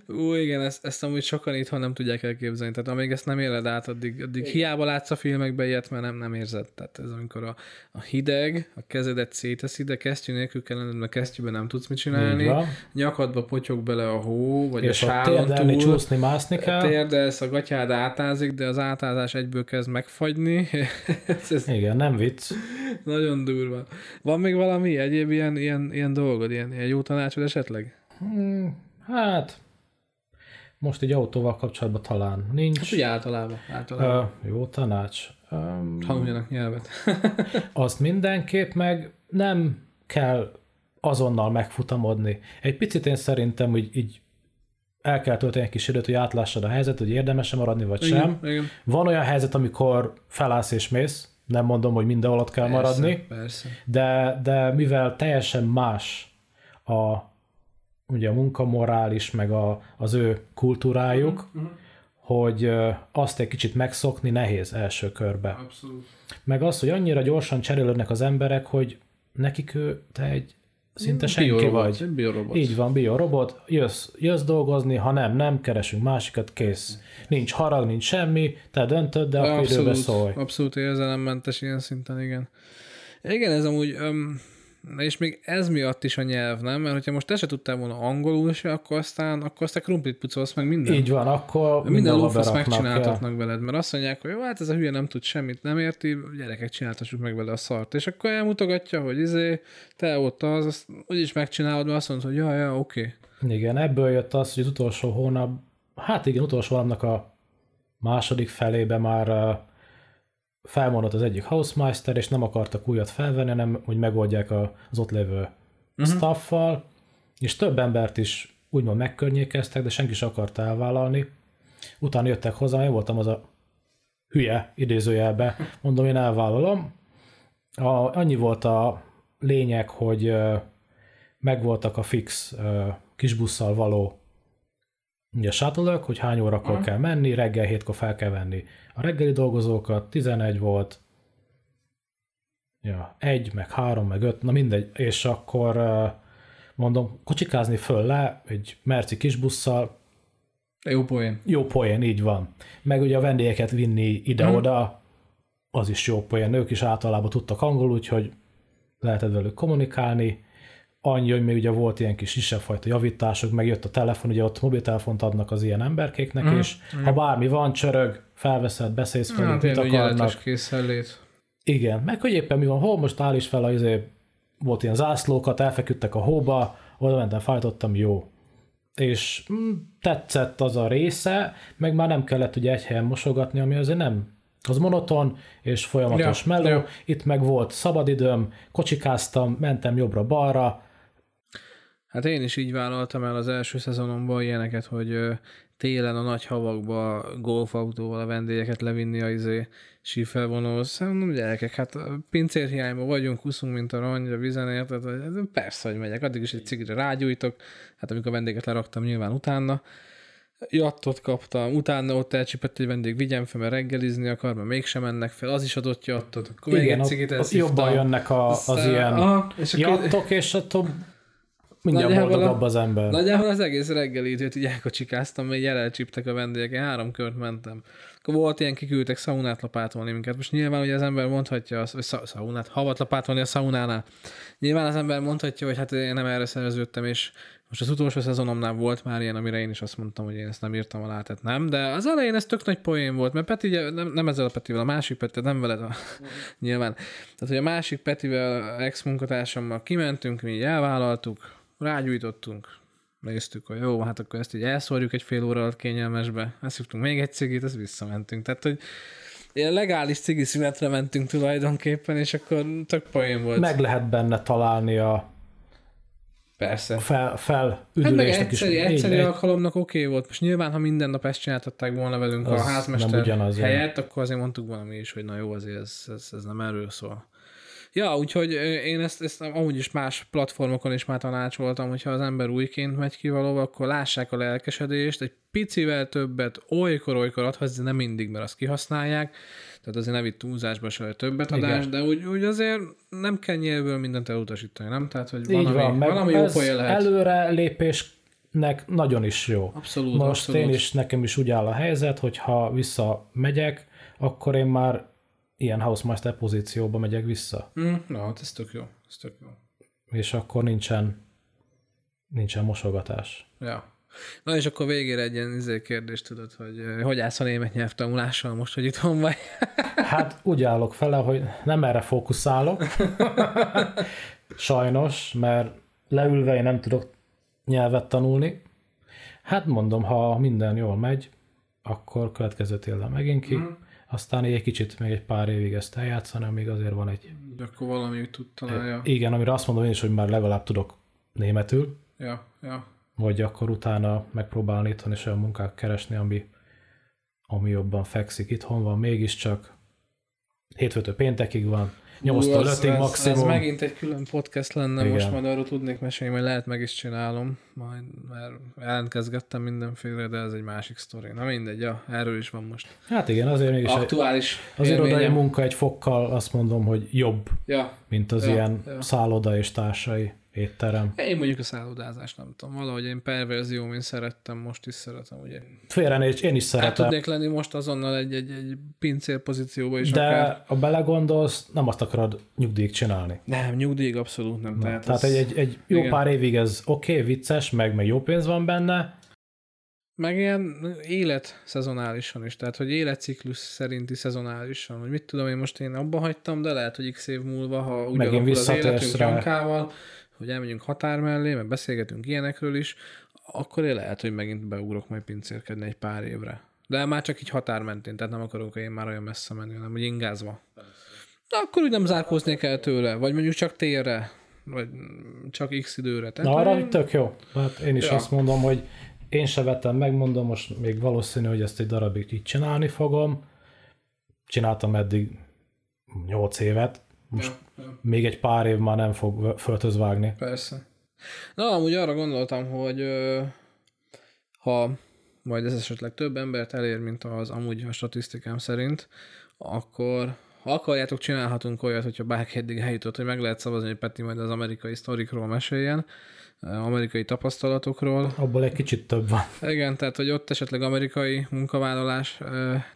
Ú, igen, ezt, ezt amúgy sokan itthon nem tudják elképzelni. Tehát amíg ezt nem éled át, addig, addig hiába látsz a filmekben ilyet, mert nem, nem érzed. Tehát ez amikor a, a hideg, a kezedet széteszi, de kesztyű nélkül kell lenned, mert kesztyűben nem tudsz mit csinálni. Nyakadba potyog bele a hó, vagy És a sálon túl. csúszni, mászni kell. Térdelsz, a gatyád átázik, de az átázás egyből kezd megfagyni. ez, ez igen, nem vicc. Nagyon durva. Van még valami egyéb ilyen, ilyen, ilyen dolgod, ilyen, ilyen jó tanácsod esetleg? Hmm, hát most egy autóval kapcsolatban talán nincs. Hát ugye általában. általában. Uh, jó tanács. Um, Tanuljanak nyelvet. azt mindenképp meg nem kell azonnal megfutamodni. Egy picit én szerintem, hogy így el kell tölteni egy kis időt, hogy átlássad a helyzetet, hogy érdemes-e maradni, vagy igen, sem. Igen. Van olyan helyzet, amikor felállsz és mész, nem mondom, hogy mindenhol ott kell persze, maradni, persze. De, de mivel teljesen más a ugye a munkamorális, meg a, az ő kultúrájuk, uh-huh. hogy azt egy kicsit megszokni nehéz első körbe. Abszolút. Meg az, hogy annyira gyorsan cserélődnek az emberek, hogy nekik ő, te egy szinte senki biorobot, vagy. Biorobot. Így van, biorobot, jössz, jössz dolgozni, ha nem, nem, keresünk másikat, kész. Nincs harag, nincs semmi, te döntöd, de akkor időbe szólj. Abszolút érzelemmentes ilyen szinten, igen. Igen, ez amúgy... Um és még ez miatt is a nyelv, nem? Mert hogyha most te se tudtál volna angolul se, akkor aztán, akkor aztán krumplit pucolsz meg minden. Így van, akkor minden, minden lófasz megcsináltatnak veled, mert azt mondják, hogy jó, hát ez a hülye nem tud semmit, nem érti, gyerekek csináltassuk meg vele a szart. És akkor elmutogatja, hogy izé, te ott az, azt úgyis megcsinálod, mert azt mondod, hogy ja, ja, oké. Okay. Igen, ebből jött az, hogy az utolsó hónap, hát igen, utolsó hónapnak a második felébe már felmondott az egyik Housemeister, és nem akartak újat felvenni, hanem hogy megoldják az ott lévő uh-huh. staffal, és több embert is úgymond megkörnyékeztek, de senki sem akarta elvállalni. Utána jöttek hozzá, én voltam az a hülye idézőjelbe, mondom, én elvállalom. A, annyi volt a lényeg, hogy megvoltak a fix kisbusszal való ugye shuttle hogy hány órakor uh-huh. kell menni, reggel hétkor fel kell venni a reggeli dolgozókat, 11 volt, Ja, egy, meg három, meg öt, na mindegy, és akkor mondom, kocsikázni föl le egy merci kisbusszal, jó poén. Jó poén, így van. Meg ugye a vendégeket vinni ide-oda, hmm. az is jó poén. Ők is általában tudtak angolul, úgyhogy lehetett velük kommunikálni. Annyi, hogy még ugye volt ilyen kis kisebb fajta javítások, meg jött a telefon, ugye ott mobiltelefont adnak az ilyen emberkéknek, mm. és mm. ha bármi van, csörög, felveszed, beszélsz fel, hát, mit akarnak. készenlét. Igen, meg hogy éppen mi van, hol most áll is fel, az volt ilyen zászlókat, elfeküdtek a hóba, oda mentem, fájtottam, jó. És mm, tetszett az a része, meg már nem kellett ugye egy helyen mosogatni, ami azért nem az monoton és folyamatos ja, meló. Ja. Itt meg volt szabadidőm, kocsikáztam, mentem jobbra-balra. Hát én is így vállaltam el az első szezonomban ilyeneket, hogy télen a nagy havakba golfautóval a vendégeket levinni a izé sífelvonóhoz. Mondom, gyerekek, hát pincérhiányban vagyunk, kuszunk, mint a rongy a vizen, érted? Persze, hogy megyek, addig is egy cigire rágyújtok, hát amikor a vendéget leraktam, nyilván utána jattot kaptam, utána ott elcsipett egy vendég, vigyem fel, mert reggelizni akar, mert mégsem mennek fel, az is adott jattot. Akkor Igen, még egy cigit ott, jobban jönnek a, az aztán, ilyen aha, és jattok, és attól mindjárt boldogabb az ember. Nagyjából az egész reggelidőt így elkocsikáztam, még elcsíptek a vendégek, én három kört mentem. Volt ilyen, kiküldtek szaunát lapátolni minket. Most nyilván ugye az ember mondhatja, hogy szaunát, havat lapátolni a szaunánál. Nyilván az ember mondhatja, hogy hát én nem erre szerződtem, és most az utolsó szezonomnál volt már ilyen, amire én is azt mondtam, hogy én ezt nem írtam alá, tehát nem, de az elején ez tök nagy poén volt, mert Peti, nem, nem ezzel a Petivel, a másik Peti, nem veled, a, nyilván. Tehát, hogy a másik Petivel, ex munkatársammal kimentünk, mi így elvállaltuk, rágyújtottunk, néztük, hogy jó, hát akkor ezt így elszórjuk egy fél óra alatt kényelmesbe, eszüktünk még egy cigit, ezt visszamentünk. Tehát, hogy ilyen legális cigi szünetre mentünk tulajdonképpen, és akkor tök poén volt. Meg lehet benne találni a Persze. Fel, fel hát meg egyszerű, is. egyszerű egy, alkalomnak oké okay volt. Most nyilván, ha minden nap ezt csináltatták volna velünk a házmester helyett, akkor azért mondtuk valami is, hogy na jó, azért ez, ez, ez nem erről szól. Ja, úgyhogy én ezt, ezt amúgy is más platformokon is már tanácsoltam, hogyha az ember újként megy ki valóban, akkor lássák a lelkesedést, egy picivel többet olykor-olykor adhatsz, de nem mindig, mert azt kihasználják, tehát azért nem itt túlzásba se többet adás, de úgy, úgy azért nem kell mindent elutasítani, nem? Tehát, hogy valami, van, valami jó poén lehet. Előre lépésnek nagyon is jó. Abszolút, Most abszolút. én is, nekem is úgy áll a helyzet, hogy ha visszamegyek, akkor én már ilyen housemaster pozícióba megyek vissza. Mm, na, hát ez tök jó. Ez tök jó. És akkor nincsen, nincsen mosogatás. Ja. Na és akkor végére egy ilyen izé kérdést tudod, hogy hogy állsz a német nyelvtanulással most, hogy itthon vagy? hát úgy állok fele, hogy nem erre fókuszálok. Sajnos, mert leülve én nem tudok nyelvet tanulni. Hát mondom, ha minden jól megy, akkor következő télen megint ki. Mm aztán egy kicsit még egy pár évig ezt eljátszani, amíg azért van egy... De akkor valami tud találja. Igen, amire azt mondom én is, hogy már legalább tudok németül. Ja, ja. Vagy akkor utána megpróbálni itthon is olyan munkák keresni, ami, ami jobban fekszik. Itthon van mégiscsak, hétfőtől péntekig van, 8-tól 5 maximum. Ez megint egy külön podcast lenne, Igen. most majd arról tudnék mesélni, majd lehet meg is csinálom, majd, mert jelentkezgettem mindenféle, de ez egy másik sztori. Na mindegy, ja, erről is van most. Hát igen, azért mégis Aktuális egy, az irodai munka egy fokkal azt mondom, hogy jobb, ja. mint az ja, ilyen ja. szálloda és társai étterem. Én mondjuk a szállodázást nem tudom. Valahogy én perverzió, én szerettem, most is szeretem, ugye. Félrenézés, én is szeretem. Hát tudnék lenni most azonnal egy, egy, egy pincér pozícióba is. De akár. a belegondolsz, nem azt akarod nyugdíjig csinálni. Nem, nyugdíjig abszolút nem. Tehát tehát egy, egy, egy jó igen. pár évig ez oké, okay, vicces, meg, meg jó pénz van benne, meg ilyen élet szezonálisan is, tehát hogy életciklus szerinti szezonálisan, hogy mit tudom én most én abba hagytam, de lehet, hogy x év múlva, ha úgy alakul az életünk Jankával, hogy elmegyünk határ mellé, meg beszélgetünk ilyenekről is, akkor én lehet, hogy megint beugrok majd pincérkedni egy pár évre. De már csak így határ mentén, tehát nem akarok én már olyan messze menni, hanem hogy ingázva. De akkor úgy nem zárkóznék el tőle, vagy mondjuk csak térre, vagy csak x időre. Tehát Na arra én... tök jó. Hát én is ja. azt mondom, hogy én se vettem, megmondom, most még valószínű, hogy ezt egy darabig így csinálni fogom. Csináltam eddig 8 évet, most ja, ja. még egy pár év már nem fog föltöz vágni. Persze. Na, amúgy arra gondoltam, hogy ha majd ez esetleg több embert elér, mint az amúgy a statisztikám szerint, akkor ha akarjátok, csinálhatunk olyat, hogyha bárki eddig eljutott, hogy meg lehet szavazni, hogy Peti majd az amerikai sztorikról meséljen, amerikai tapasztalatokról. Abból egy kicsit több van. Igen, tehát hogy ott esetleg amerikai munkavállalás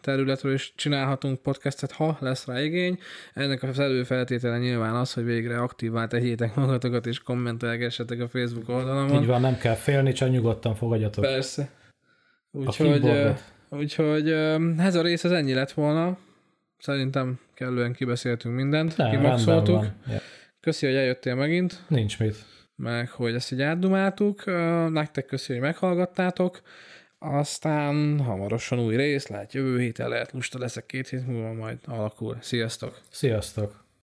területről is csinálhatunk podcastet, ha lesz rá igény. Ennek az előfeltétele nyilván az, hogy végre aktívvá tegyétek magatokat és kommentelgessetek a Facebook oldalamon. Így van, nem kell félni, csak nyugodtan fogadjatok. Persze. Úgyhogy, úgyhogy ez a rész az ennyi lett volna. Szerintem kellően kibeszéltünk mindent, nem, kimaxoltuk. Köszi, hogy eljöttél megint. Nincs mit meg hogy ezt így átdumáltuk. Nektek köszi, hogy meghallgattátok. Aztán hamarosan új rész, lehet jövő héten, lehet lusta leszek két hét múlva, majd alakul. Sziasztok! Sziasztok!